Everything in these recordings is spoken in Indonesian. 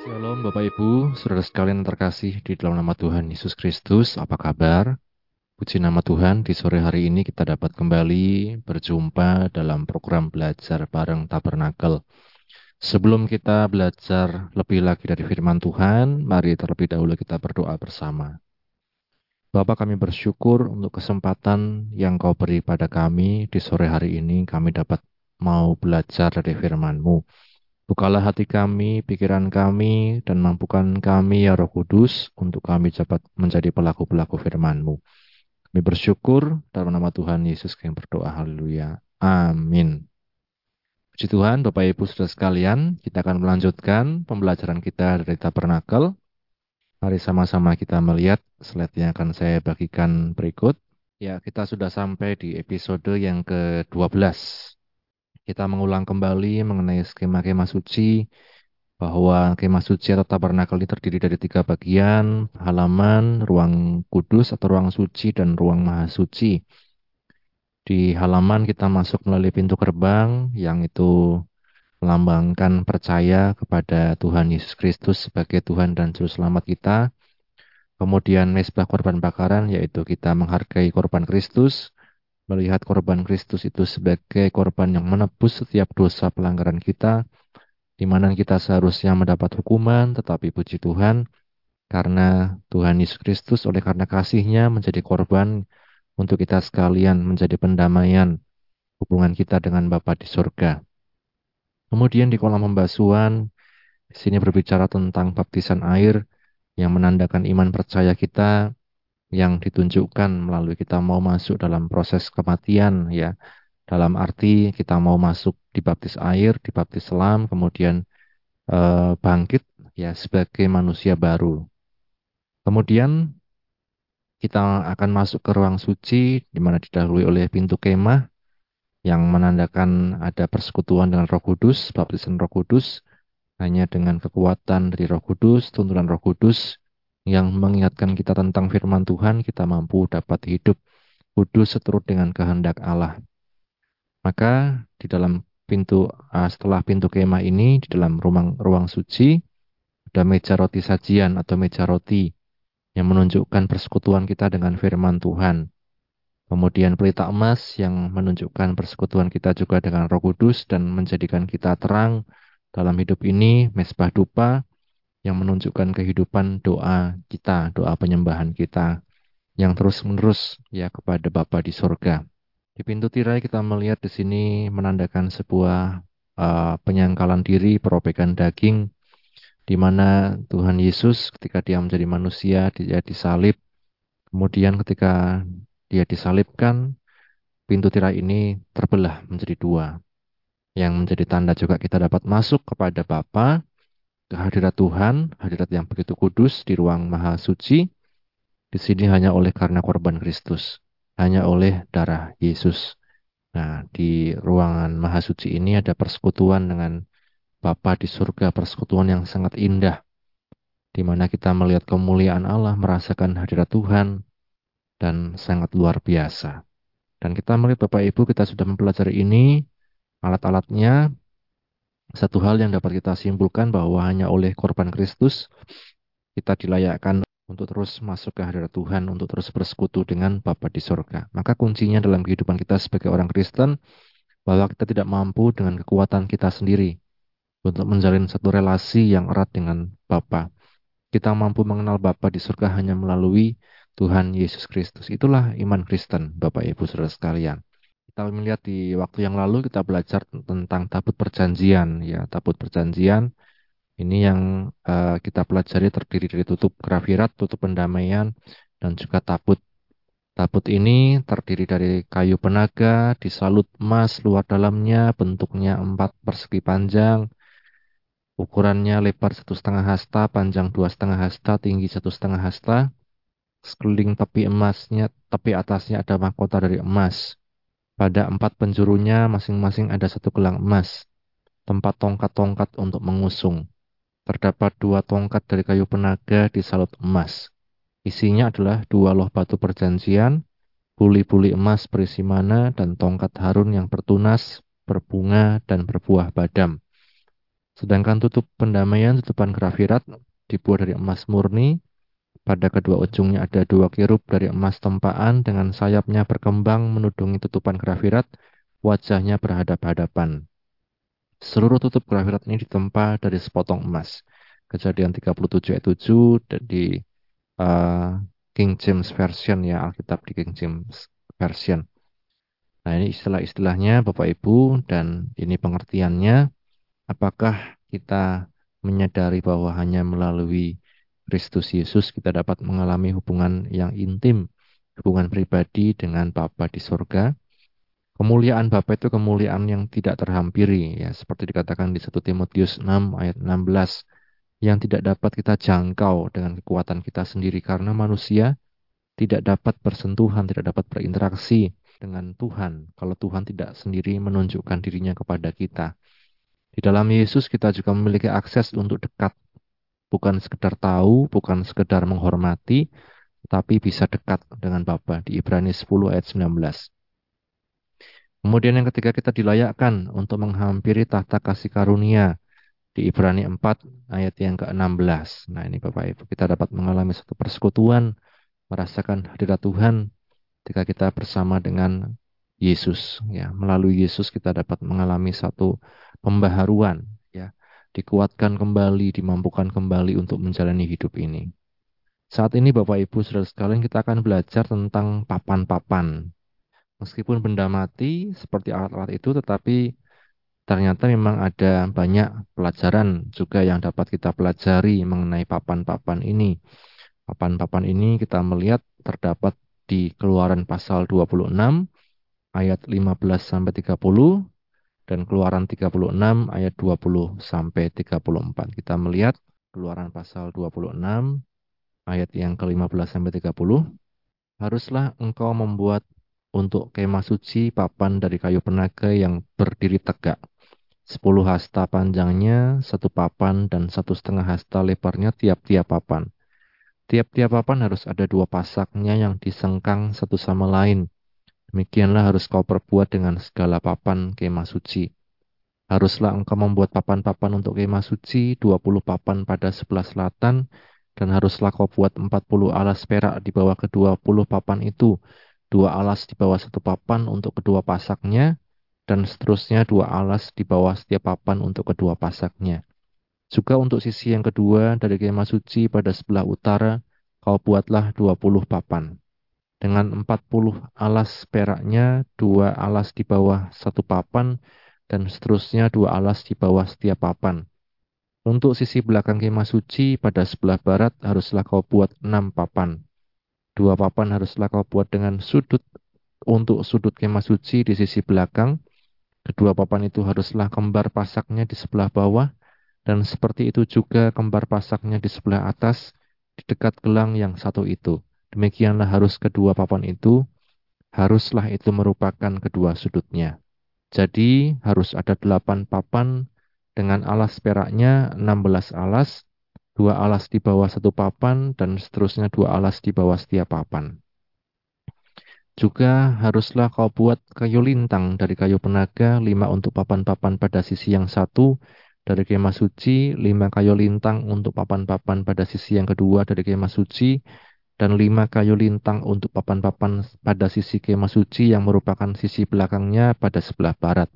Shalom Bapak Ibu, saudara sekalian terkasih di dalam nama Tuhan Yesus Kristus, apa kabar? Puji nama Tuhan, di sore hari ini kita dapat kembali berjumpa dalam program belajar bareng Tabernakel. Sebelum kita belajar lebih lagi dari firman Tuhan, mari terlebih dahulu kita berdoa bersama. Bapak kami bersyukur untuk kesempatan yang kau beri pada kami di sore hari ini, kami dapat mau belajar dari firman-Mu. Bukalah hati kami, pikiran kami, dan mampukan kami ya roh kudus untuk kami dapat menjadi pelaku-pelaku firman-Mu. Kami bersyukur dalam nama Tuhan Yesus yang berdoa. Haleluya. Amin. Puji Tuhan, Bapak Ibu Saudara sekalian, kita akan melanjutkan pembelajaran kita dari Tabernakel. Mari sama-sama kita melihat slide yang akan saya bagikan berikut. Ya, kita sudah sampai di episode yang ke-12 kita mengulang kembali mengenai skema kemah suci, bahwa kemah suci atau tabernakel ini terdiri dari tiga bagian, halaman, ruang kudus atau ruang suci, dan ruang maha suci. Di halaman kita masuk melalui pintu gerbang yang itu melambangkan percaya kepada Tuhan Yesus Kristus sebagai Tuhan dan Juru Selamat kita. Kemudian mesbah korban bakaran yaitu kita menghargai korban Kristus, melihat korban Kristus itu sebagai korban yang menebus setiap dosa pelanggaran kita, di mana kita seharusnya mendapat hukuman, tetapi puji Tuhan, karena Tuhan Yesus Kristus oleh karena kasihnya menjadi korban untuk kita sekalian menjadi pendamaian hubungan kita dengan Bapa di surga. Kemudian di kolam pembasuhan, di sini berbicara tentang baptisan air yang menandakan iman percaya kita yang ditunjukkan melalui kita mau masuk dalam proses kematian ya. Dalam arti kita mau masuk di baptis air di baptis selam kemudian e, bangkit ya sebagai manusia baru. Kemudian kita akan masuk ke ruang suci di mana didahului oleh pintu kemah yang menandakan ada persekutuan dengan Roh Kudus baptisan Roh Kudus hanya dengan kekuatan dari Roh Kudus tuntunan Roh Kudus yang mengingatkan kita tentang firman Tuhan, kita mampu dapat hidup kudus seturut dengan kehendak Allah. Maka di dalam pintu uh, setelah pintu kemah ini di dalam ruang ruang suci ada meja roti sajian atau meja roti yang menunjukkan persekutuan kita dengan firman Tuhan. Kemudian pelita emas yang menunjukkan persekutuan kita juga dengan Roh Kudus dan menjadikan kita terang dalam hidup ini, mesbah dupa yang menunjukkan kehidupan doa kita, doa penyembahan kita yang terus-menerus ya kepada Bapa di sorga. Di pintu tirai kita melihat di sini menandakan sebuah uh, penyangkalan diri, perobekan daging, di mana Tuhan Yesus ketika dia menjadi manusia, dia disalib. Kemudian ketika dia disalibkan, pintu tirai ini terbelah menjadi dua. Yang menjadi tanda juga kita dapat masuk kepada Bapa kehadirat Tuhan, hadirat yang begitu kudus di ruang maha suci, di sini hanya oleh karena korban Kristus, hanya oleh darah Yesus. Nah, di ruangan maha suci ini ada persekutuan dengan Bapa di surga, persekutuan yang sangat indah, di mana kita melihat kemuliaan Allah, merasakan hadirat Tuhan, dan sangat luar biasa. Dan kita melihat Bapak Ibu, kita sudah mempelajari ini, alat-alatnya, satu hal yang dapat kita simpulkan bahwa hanya oleh korban Kristus kita dilayakkan untuk terus masuk ke hadirat Tuhan, untuk terus bersekutu dengan Bapa di surga. Maka kuncinya dalam kehidupan kita sebagai orang Kristen bahwa kita tidak mampu dengan kekuatan kita sendiri untuk menjalin satu relasi yang erat dengan Bapa. Kita mampu mengenal Bapa di surga hanya melalui Tuhan Yesus Kristus. Itulah iman Kristen, Bapak Ibu Saudara sekalian kita melihat di waktu yang lalu kita belajar tentang tabut perjanjian ya. Tabut perjanjian ini yang uh, kita pelajari terdiri dari tutup grafirat tutup pendamaian dan juga tabut. Tabut ini terdiri dari kayu penaga disalut emas luar dalamnya bentuknya empat persegi panjang ukurannya lebar satu setengah hasta panjang dua setengah hasta tinggi satu setengah hasta. Sekeliling tepi emasnya tepi atasnya ada mahkota dari emas pada empat penjurunya masing-masing ada satu gelang emas, tempat tongkat-tongkat untuk mengusung. Terdapat dua tongkat dari kayu penaga di salut emas. Isinya adalah dua loh batu perjanjian, buli-buli emas berisi mana, dan tongkat harun yang bertunas, berbunga, dan berbuah badam. Sedangkan tutup pendamaian, tutupan grafirat dibuat dari emas murni. Pada kedua ujungnya ada dua kirub dari emas tempaan dengan sayapnya berkembang menudungi tutupan grafirat, wajahnya berhadap-hadapan. Seluruh tutup grafirat ini ditempa dari sepotong emas. Kejadian 37 ayat 7 di uh, King James Version ya, Alkitab di King James Version. Nah ini istilah-istilahnya Bapak Ibu dan ini pengertiannya. Apakah kita menyadari bahwa hanya melalui Kristus Yesus kita dapat mengalami hubungan yang intim, hubungan pribadi dengan Bapa di surga. Kemuliaan Bapa itu kemuliaan yang tidak terhampiri, ya seperti dikatakan di 1 Timotius 6 ayat 16, yang tidak dapat kita jangkau dengan kekuatan kita sendiri karena manusia tidak dapat bersentuhan, tidak dapat berinteraksi dengan Tuhan kalau Tuhan tidak sendiri menunjukkan dirinya kepada kita. Di dalam Yesus kita juga memiliki akses untuk dekat. Bukan sekedar tahu, bukan sekedar menghormati, tapi bisa dekat dengan Bapa di Ibrani 10 ayat 19. Kemudian yang ketiga kita dilayakkan untuk menghampiri tahta kasih karunia di Ibrani 4 ayat yang ke-16. Nah ini Bapak Ibu kita dapat mengalami satu persekutuan, merasakan hadirat Tuhan ketika kita bersama dengan Yesus ya melalui Yesus kita dapat mengalami satu pembaharuan dikuatkan kembali dimampukan kembali untuk menjalani hidup ini. Saat ini Bapak Ibu Saudara sekalian kita akan belajar tentang papan-papan. Meskipun benda mati seperti alat-alat itu tetapi ternyata memang ada banyak pelajaran juga yang dapat kita pelajari mengenai papan-papan ini. Papan-papan ini kita melihat terdapat di Keluaran pasal 26 ayat 15 sampai 30 dan Keluaran 36 ayat 20 sampai 34. Kita melihat Keluaran pasal 26 ayat yang ke-15 sampai 30. Haruslah engkau membuat untuk kemah suci papan dari kayu penaga yang berdiri tegak. Sepuluh hasta panjangnya, satu papan, dan satu setengah hasta lebarnya tiap-tiap papan. Tiap-tiap papan harus ada dua pasaknya yang disengkang satu sama lain Demikianlah harus kau perbuat dengan segala papan kemah suci. Haruslah engkau membuat papan-papan untuk kemah suci, 20 papan pada sebelah selatan, dan haruslah kau buat 40 alas perak di bawah kedua puluh papan itu, dua alas di bawah satu papan untuk kedua pasaknya, dan seterusnya dua alas di bawah setiap papan untuk kedua pasaknya. Juga untuk sisi yang kedua dari kemah suci pada sebelah utara, kau buatlah 20 papan dengan 40 alas peraknya, dua alas di bawah satu papan, dan seterusnya dua alas di bawah setiap papan. Untuk sisi belakang kemah suci pada sebelah barat haruslah kau buat enam papan. Dua papan haruslah kau buat dengan sudut untuk sudut kemah suci di sisi belakang. Kedua papan itu haruslah kembar pasaknya di sebelah bawah, dan seperti itu juga kembar pasaknya di sebelah atas, di dekat gelang yang satu itu. Demikianlah harus kedua papan itu, haruslah itu merupakan kedua sudutnya. Jadi harus ada delapan papan dengan alas peraknya enam belas alas, dua alas di bawah satu papan, dan seterusnya dua alas di bawah setiap papan. Juga haruslah kau buat kayu lintang dari kayu penaga, lima untuk papan-papan pada sisi yang satu, dari kemah suci, lima kayu lintang untuk papan-papan pada sisi yang kedua dari kemah suci, dan lima kayu lintang untuk papan-papan pada sisi kemah suci yang merupakan sisi belakangnya pada sebelah barat.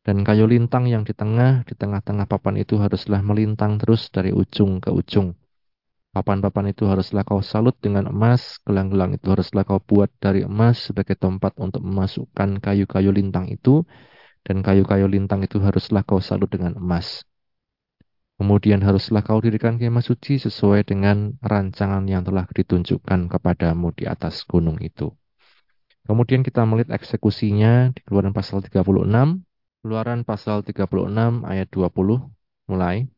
Dan kayu lintang yang di tengah, di tengah-tengah papan itu haruslah melintang terus dari ujung ke ujung. Papan-papan itu haruslah kau salut dengan emas, gelang-gelang itu haruslah kau buat dari emas sebagai tempat untuk memasukkan kayu-kayu lintang itu, dan kayu-kayu lintang itu haruslah kau salut dengan emas. Kemudian haruslah kau dirikan kemah suci sesuai dengan rancangan yang telah ditunjukkan kepadamu di atas gunung itu. Kemudian kita melihat eksekusinya di keluaran pasal 36. Keluaran pasal 36 ayat 20 mulai.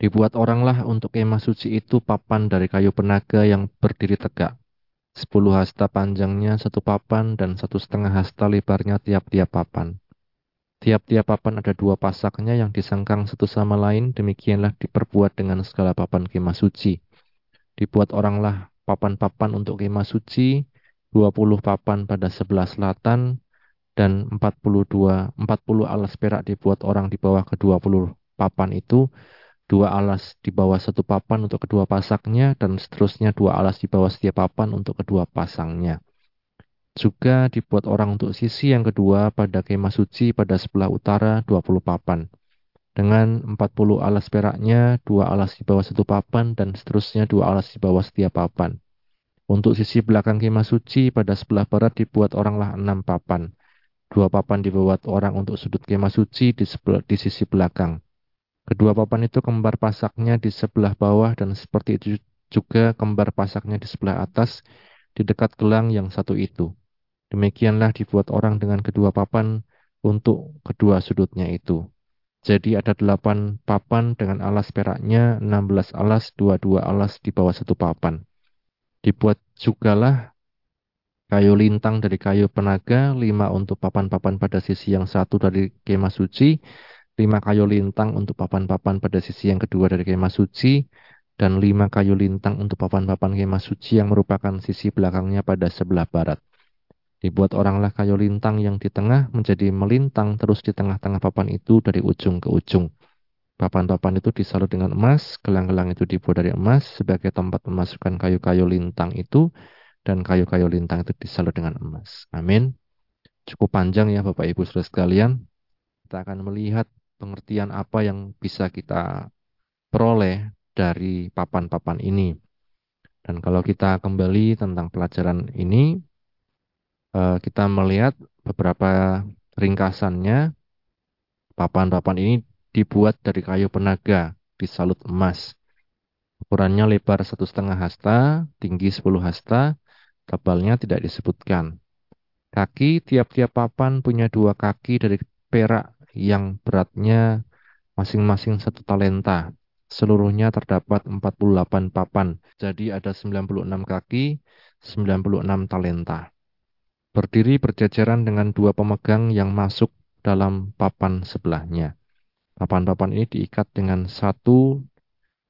Dibuat oranglah untuk kemah suci itu papan dari kayu penaga yang berdiri tegak. Sepuluh hasta panjangnya satu papan dan satu setengah hasta lebarnya tiap-tiap papan. Tiap-tiap papan ada dua pasaknya yang disangkang satu sama lain, demikianlah diperbuat dengan segala papan kemah suci. Dibuat oranglah papan-papan untuk kemah suci, 20 papan pada sebelah selatan, dan 42 40 alas perak dibuat orang di bawah ke-20 papan itu dua alas di bawah satu papan untuk kedua pasangnya dan seterusnya dua alas di bawah setiap papan untuk kedua pasangnya. Juga dibuat orang untuk sisi yang kedua pada kemah suci pada sebelah utara 20 papan. Dengan 40 alas peraknya, dua alas di bawah satu papan, dan seterusnya dua alas di bawah setiap papan. Untuk sisi belakang kemah suci pada sebelah barat dibuat oranglah enam papan. Dua papan dibuat orang untuk sudut kemah suci di, sebelah, di sisi belakang. Kedua papan itu kembar pasaknya di sebelah bawah dan seperti itu juga kembar pasaknya di sebelah atas di dekat gelang yang satu itu. Demikianlah dibuat orang dengan kedua papan untuk kedua sudutnya itu. Jadi ada delapan papan dengan alas peraknya, enam belas alas, dua-dua alas di bawah satu papan. Dibuat jugalah kayu lintang dari kayu penaga, lima untuk papan-papan pada sisi yang satu dari kemah suci, lima kayu lintang untuk papan-papan pada sisi yang kedua dari kemah suci, dan lima kayu lintang untuk papan-papan kemah suci yang merupakan sisi belakangnya pada sebelah barat. Dibuat oranglah kayu lintang yang di tengah menjadi melintang terus di tengah-tengah papan itu dari ujung ke ujung. Papan-papan itu disalut dengan emas, gelang-gelang itu dibuat dari emas sebagai tempat memasukkan kayu-kayu lintang itu dan kayu-kayu lintang itu disalut dengan emas. Amin. Cukup panjang ya Bapak Ibu Saudara sekalian. Kita akan melihat pengertian apa yang bisa kita peroleh dari papan-papan ini. Dan kalau kita kembali tentang pelajaran ini, Eh, kita melihat beberapa ringkasannya. Papan-papan ini dibuat dari kayu penaga, disalut emas. Ukurannya lebar satu setengah hasta, tinggi 10 hasta, tebalnya tidak disebutkan. Kaki tiap-tiap papan punya dua kaki dari perak yang beratnya masing-masing satu talenta. Seluruhnya terdapat 48 papan, jadi ada 96 kaki, 96 talenta berdiri berjajaran dengan dua pemegang yang masuk dalam papan sebelahnya. Papan-papan ini diikat dengan satu,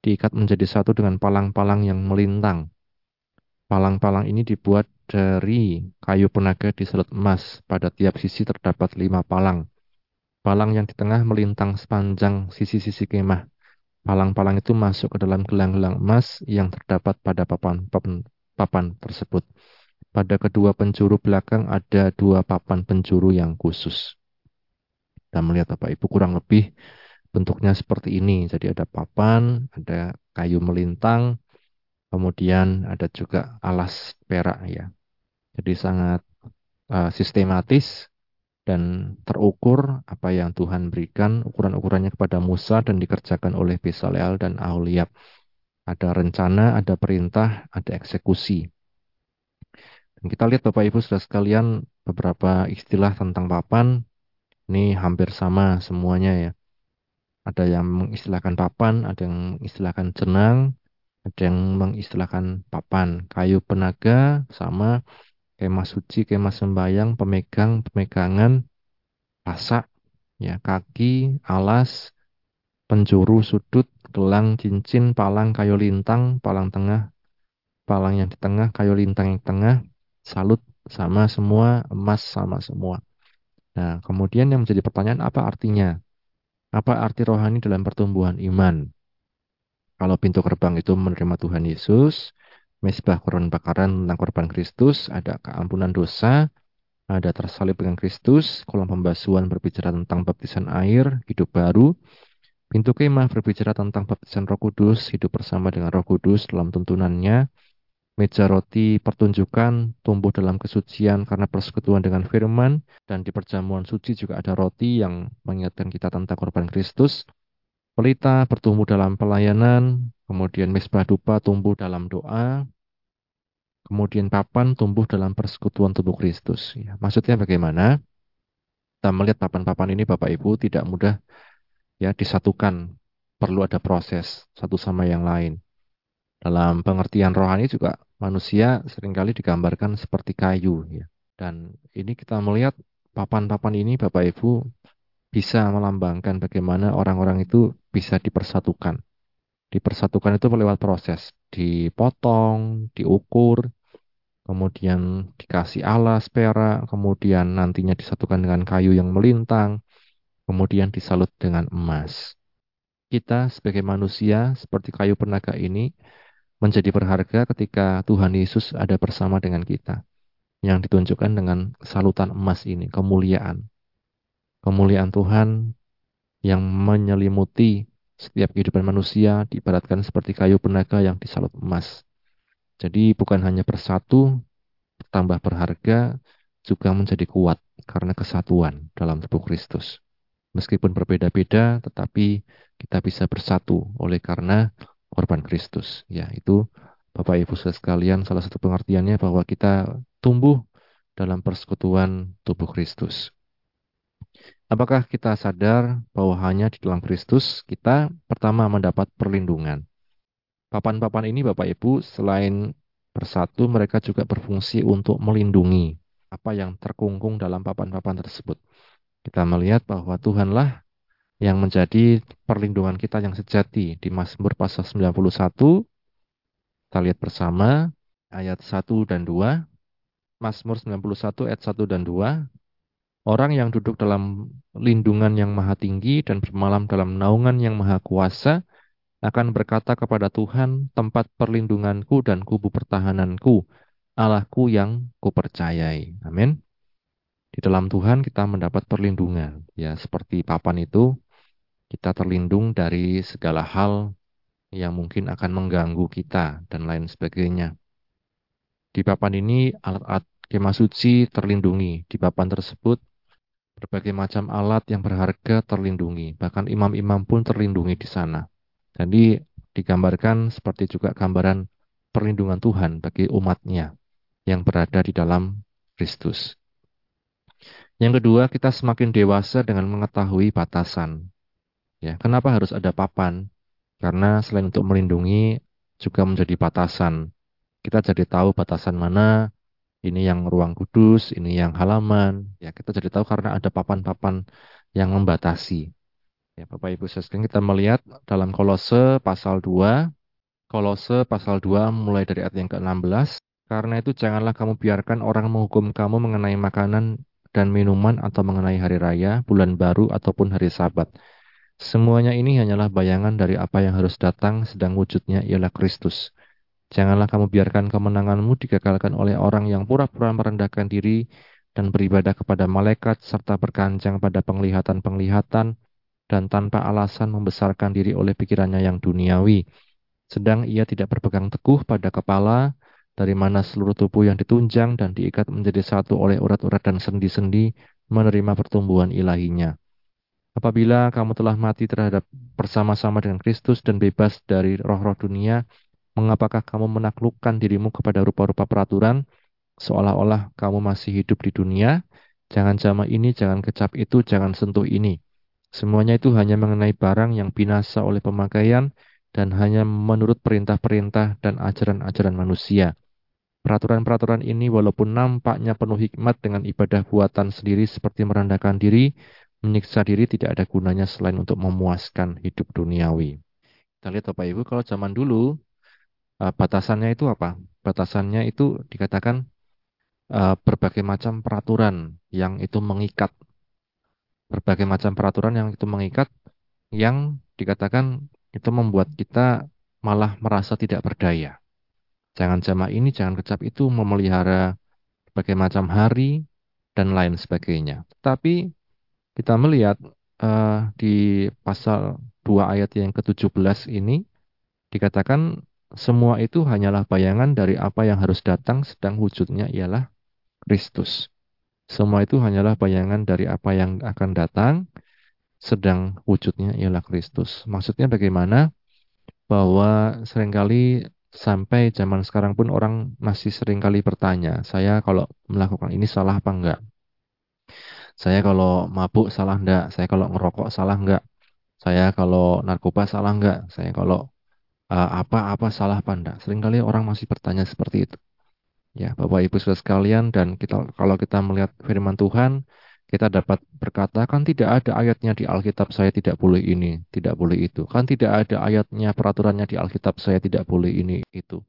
diikat menjadi satu dengan palang-palang yang melintang. Palang-palang ini dibuat dari kayu penaga diselut emas. Pada tiap sisi terdapat lima palang. Palang yang di tengah melintang sepanjang sisi-sisi kemah. Palang-palang itu masuk ke dalam gelang-gelang emas yang terdapat pada papan-papan papan tersebut. Pada kedua penjuru belakang ada dua papan penjuru yang khusus. Kita melihat Bapak Ibu kurang lebih bentuknya seperti ini. Jadi ada papan, ada kayu melintang, kemudian ada juga alas perak ya. Jadi sangat uh, sistematis dan terukur apa yang Tuhan berikan ukuran-ukurannya kepada Musa dan dikerjakan oleh Besaleel dan Aholiab. Ada rencana, ada perintah, ada eksekusi. Kita lihat Bapak Ibu sudah sekalian beberapa istilah tentang papan. Ini hampir sama semuanya ya. Ada yang mengistilahkan papan, ada yang mengistilahkan jenang, ada yang mengistilahkan papan. Kayu penaga sama kemah suci, kemah sembayang, pemegang, pemegangan, pasak, ya, kaki, alas, penjuru, sudut, gelang, cincin, palang, kayu lintang, palang tengah, palang yang di tengah, kayu lintang yang tengah, salut sama semua, emas sama semua. Nah, kemudian yang menjadi pertanyaan apa artinya? Apa arti rohani dalam pertumbuhan iman? Kalau pintu gerbang itu menerima Tuhan Yesus, mesbah korban bakaran tentang korban Kristus, ada keampunan dosa, ada tersalib dengan Kristus, kolom pembasuhan berbicara tentang baptisan air, hidup baru, pintu kemah berbicara tentang baptisan roh kudus, hidup bersama dengan roh kudus dalam tuntunannya, meja roti pertunjukan tumbuh dalam kesucian karena persekutuan dengan firman dan di perjamuan suci juga ada roti yang mengingatkan kita tentang korban Kristus. Pelita bertumbuh dalam pelayanan, kemudian mesbah dupa tumbuh dalam doa, kemudian papan tumbuh dalam persekutuan tubuh Kristus. Ya, maksudnya bagaimana? Kita melihat papan-papan ini Bapak Ibu tidak mudah ya disatukan, perlu ada proses satu sama yang lain. Dalam pengertian rohani juga manusia sering kali digambarkan seperti kayu ya. Dan ini kita melihat papan-papan ini Bapak Ibu bisa melambangkan bagaimana orang-orang itu bisa dipersatukan. Dipersatukan itu lewat proses, dipotong, diukur, kemudian dikasih alas perak, kemudian nantinya disatukan dengan kayu yang melintang, kemudian disalut dengan emas. Kita sebagai manusia seperti kayu penaga ini menjadi berharga ketika Tuhan Yesus ada bersama dengan kita. Yang ditunjukkan dengan salutan emas ini, kemuliaan. Kemuliaan Tuhan yang menyelimuti setiap kehidupan manusia diibaratkan seperti kayu penaga yang disalut emas. Jadi bukan hanya bersatu, bertambah berharga, juga menjadi kuat karena kesatuan dalam tubuh Kristus. Meskipun berbeda-beda, tetapi kita bisa bersatu oleh karena korban Kristus. Ya, itu Bapak Ibu sekalian salah satu pengertiannya bahwa kita tumbuh dalam persekutuan tubuh Kristus. Apakah kita sadar bahwa hanya di dalam Kristus kita pertama mendapat perlindungan? Papan-papan ini Bapak Ibu selain bersatu mereka juga berfungsi untuk melindungi apa yang terkungkung dalam papan-papan tersebut. Kita melihat bahwa Tuhanlah yang menjadi perlindungan kita yang sejati di Mazmur pasal 91. Kita lihat bersama ayat 1 dan 2. Mazmur 91 ayat 1 dan 2. Orang yang duduk dalam lindungan yang maha tinggi dan bermalam dalam naungan yang maha kuasa akan berkata kepada Tuhan, tempat perlindunganku dan kubu pertahananku, Allahku yang kupercayai. Amin. Di dalam Tuhan kita mendapat perlindungan. Ya, seperti papan itu, kita terlindung dari segala hal yang mungkin akan mengganggu kita dan lain sebagainya. Di papan ini alat-alat kemah suci terlindungi. Di papan tersebut Berbagai macam alat yang berharga terlindungi, bahkan imam-imam pun terlindungi di sana. Jadi digambarkan seperti juga gambaran perlindungan Tuhan bagi umatnya yang berada di dalam Kristus. Yang kedua, kita semakin dewasa dengan mengetahui batasan. Ya, kenapa harus ada papan? Karena selain untuk melindungi, juga menjadi batasan. Kita jadi tahu batasan mana ini yang ruang kudus, ini yang halaman. Ya, kita jadi tahu karena ada papan-papan yang membatasi. Ya, Bapak Ibu sekalian kita melihat dalam Kolose pasal 2, Kolose pasal 2 mulai dari ayat yang ke-16, karena itu janganlah kamu biarkan orang menghukum kamu mengenai makanan dan minuman atau mengenai hari raya, bulan baru ataupun hari sabat. Semuanya ini hanyalah bayangan dari apa yang harus datang sedang wujudnya ialah Kristus. Janganlah kamu biarkan kemenanganmu digagalkan oleh orang yang pura-pura merendahkan diri dan beribadah kepada malaikat serta berkanjang pada penglihatan-penglihatan dan tanpa alasan membesarkan diri oleh pikirannya yang duniawi. Sedang ia tidak berpegang teguh pada kepala, dari mana seluruh tubuh yang ditunjang dan diikat menjadi satu oleh urat-urat dan sendi-sendi menerima pertumbuhan ilahinya. Apabila kamu telah mati terhadap bersama-sama dengan Kristus dan bebas dari roh-roh dunia, Mengapakah kamu menaklukkan dirimu kepada rupa-rupa peraturan, seolah-olah kamu masih hidup di dunia? Jangan jama ini, jangan kecap itu, jangan sentuh ini. Semuanya itu hanya mengenai barang yang binasa oleh pemakaian dan hanya menurut perintah-perintah dan ajaran-ajaran manusia. Peraturan-peraturan ini walaupun nampaknya penuh hikmat dengan ibadah buatan sendiri seperti merendahkan diri, menyiksa diri tidak ada gunanya selain untuk memuaskan hidup duniawi. Kita lihat Bapak Ibu, kalau zaman dulu Uh, batasannya itu apa? Batasannya itu dikatakan uh, berbagai macam peraturan yang itu mengikat. Berbagai macam peraturan yang itu mengikat yang dikatakan itu membuat kita malah merasa tidak berdaya. Jangan jamaah ini, jangan kecap itu memelihara berbagai macam hari dan lain sebagainya. Tapi kita melihat uh, di pasal 2 ayat yang ke-17 ini dikatakan semua itu hanyalah bayangan dari apa yang harus datang sedang wujudnya ialah Kristus. Semua itu hanyalah bayangan dari apa yang akan datang sedang wujudnya ialah Kristus. Maksudnya bagaimana? Bahwa sering kali sampai zaman sekarang pun orang masih sering kali bertanya, saya kalau melakukan ini salah apa enggak? Saya kalau mabuk salah enggak? Saya kalau ngerokok salah enggak? Saya kalau narkoba salah enggak? Saya kalau apa-apa uh, salah pandang. Seringkali orang masih bertanya seperti itu. Ya, Bapak Ibu Saudara sekalian dan kita kalau kita melihat firman Tuhan, kita dapat berkata kan tidak ada ayatnya di Alkitab saya tidak boleh ini, tidak boleh itu. Kan tidak ada ayatnya peraturannya di Alkitab saya tidak boleh ini itu.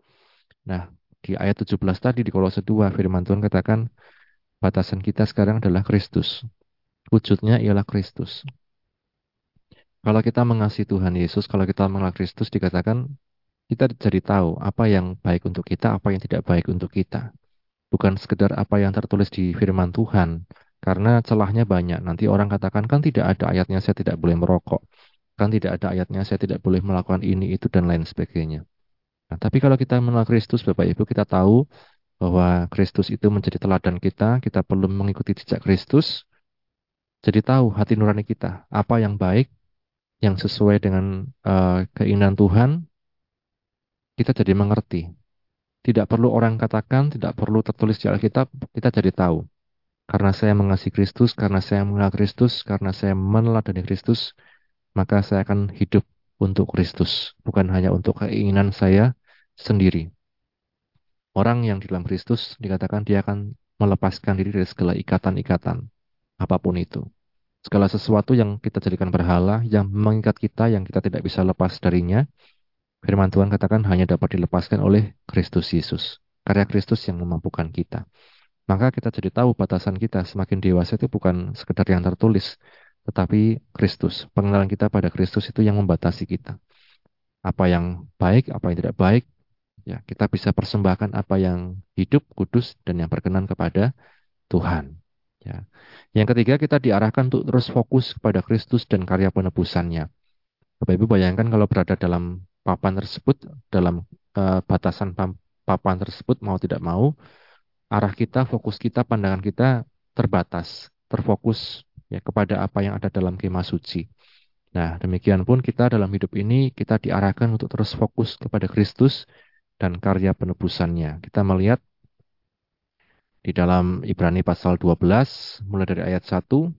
Nah, di ayat 17 tadi di Kolose 2 firman Tuhan katakan batasan kita sekarang adalah Kristus. Wujudnya ialah Kristus. Kalau kita mengasihi Tuhan Yesus, kalau kita mengenal Kristus dikatakan kita jadi tahu apa yang baik untuk kita, apa yang tidak baik untuk kita. Bukan sekedar apa yang tertulis di firman Tuhan, karena celahnya banyak. Nanti orang katakan kan tidak ada ayatnya saya tidak boleh merokok. Kan tidak ada ayatnya saya tidak boleh melakukan ini, itu, dan lain sebagainya. Nah, tapi kalau kita mengenal Kristus, Bapak Ibu, kita tahu bahwa Kristus itu menjadi teladan kita, kita perlu mengikuti jejak Kristus. Jadi tahu hati nurani kita, apa yang baik, yang sesuai dengan uh, keinginan Tuhan, kita jadi mengerti. Tidak perlu orang katakan, tidak perlu tertulis di Alkitab, kita jadi tahu. Karena saya mengasihi Kristus, karena saya mengenal Kristus, karena saya meneladani Kristus, maka saya akan hidup untuk Kristus, bukan hanya untuk keinginan saya sendiri. Orang yang di dalam Kristus dikatakan dia akan melepaskan diri dari segala ikatan-ikatan, apa pun itu. Segala sesuatu yang kita jadikan berhala, yang mengikat kita, yang kita tidak bisa lepas darinya, firman Tuhan katakan hanya dapat dilepaskan oleh Kristus Yesus. Karya Kristus yang memampukan kita. Maka kita jadi tahu batasan kita semakin dewasa itu bukan sekedar yang tertulis, tetapi Kristus. Pengenalan kita pada Kristus itu yang membatasi kita. Apa yang baik, apa yang tidak baik, ya kita bisa persembahkan apa yang hidup, kudus, dan yang berkenan kepada Tuhan. Ya. Yang ketiga, kita diarahkan untuk terus fokus kepada Kristus dan karya penebusannya. Bapak Ibu bayangkan kalau berada dalam papan tersebut, dalam uh, batasan papan tersebut, mau tidak mau, arah kita, fokus kita, pandangan kita terbatas, terfokus ya kepada apa yang ada dalam kemah suci. Nah, demikian pun kita dalam hidup ini kita diarahkan untuk terus fokus kepada Kristus dan karya penebusannya. Kita melihat di dalam Ibrani pasal 12 mulai dari ayat 1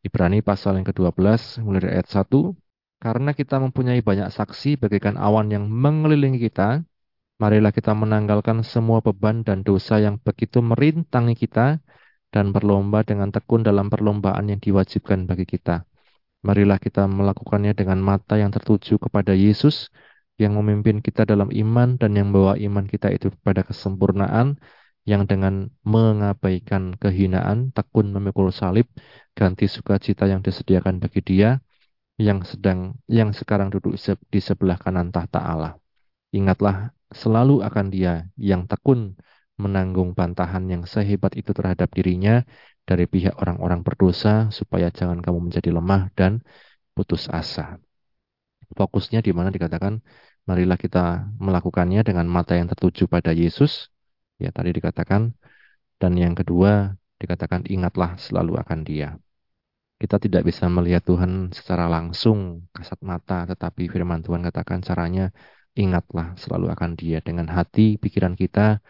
Ibrani pasal yang ke-12 mulai dari ayat 1 karena kita mempunyai banyak saksi bagaikan awan yang mengelilingi kita marilah kita menanggalkan semua beban dan dosa yang begitu merintangi kita dan berlomba dengan tekun dalam perlombaan yang diwajibkan bagi kita. Marilah kita melakukannya dengan mata yang tertuju kepada Yesus yang memimpin kita dalam iman dan yang membawa iman kita itu kepada kesempurnaan yang dengan mengabaikan kehinaan, tekun memikul salib, ganti sukacita yang disediakan bagi dia yang sedang yang sekarang duduk di sebelah kanan tahta Allah. Ingatlah selalu akan dia yang tekun menanggung bantahan yang sehebat itu terhadap dirinya dari pihak orang-orang berdosa supaya jangan kamu menjadi lemah dan putus asa. Fokusnya di mana dikatakan marilah kita melakukannya dengan mata yang tertuju pada Yesus Ya tadi dikatakan dan yang kedua dikatakan ingatlah selalu akan Dia. Kita tidak bisa melihat Tuhan secara langsung kasat mata, tetapi firman Tuhan katakan caranya ingatlah selalu akan Dia dengan hati pikiran kita.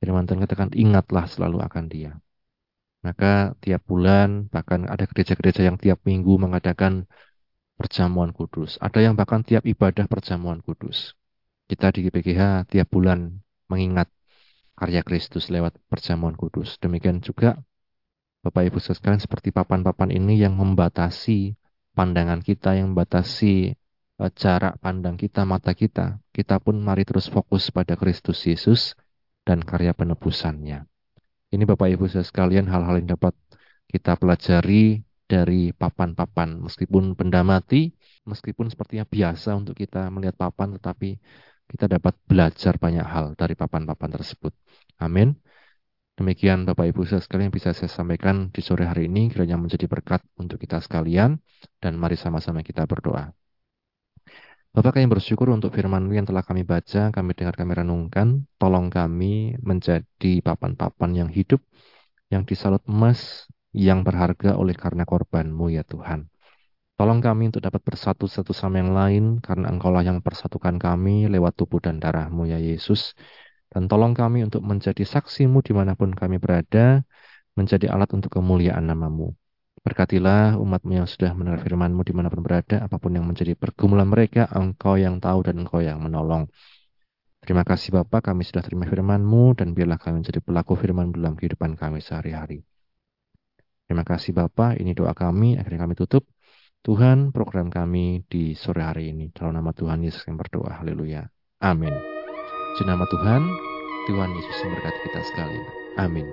Firman Tuhan katakan ingatlah selalu akan Dia. Maka tiap bulan bahkan ada gereja-gereja yang tiap minggu mengadakan perjamuan kudus. Ada yang bahkan tiap ibadah perjamuan kudus. Kita di GPGH tiap bulan mengingat karya Kristus lewat perjamuan kudus. Demikian juga Bapak Ibu sekalian seperti papan-papan ini yang membatasi pandangan kita, yang membatasi uh, jarak pandang kita, mata kita. Kita pun mari terus fokus pada Kristus Yesus dan karya penebusannya. Ini Bapak Ibu sekalian hal-hal yang dapat kita pelajari dari papan-papan. Meskipun benda mati, meskipun sepertinya biasa untuk kita melihat papan, tetapi kita dapat belajar banyak hal dari papan-papan tersebut. Amin. Demikian Bapak Ibu sekalian bisa saya sampaikan di sore hari ini kiranya menjadi berkat untuk kita sekalian dan mari sama-sama kita berdoa. Bapak kami bersyukur untuk firman yang telah kami baca, kami dengar, kami renungkan. Tolong kami menjadi papan-papan yang hidup, yang disalut emas, yang berharga oleh karena korbanmu ya Tuhan. Tolong kami untuk dapat bersatu satu sama yang lain, karena Engkaulah yang persatukan kami lewat tubuh dan darahmu ya Yesus. Dan tolong kami untuk menjadi saksimu di mana pun kami berada, menjadi alat untuk kemuliaan namamu. Berkatilah umatmu yang sudah mendengar firmanmu di mana pun berada, apa pun yang menjadi pergumulan mereka, engkau yang tahu dan engkau yang menolong. Terima kasih Bapak, kami sudah terima firmanmu dan biarlah kami menjadi pelaku firman dalam kehidupan kami sehari-hari. Terima kasih Bapak, ini doa kami, akhirnya kami tutup. Tuhan program kami di sore hari ini. Dalam nama Tuhan Yesus yang berdoa. Haleluya. Amin. Di nama Tuhan, Tuhan Yesus memberkati kita sekalian. Amin.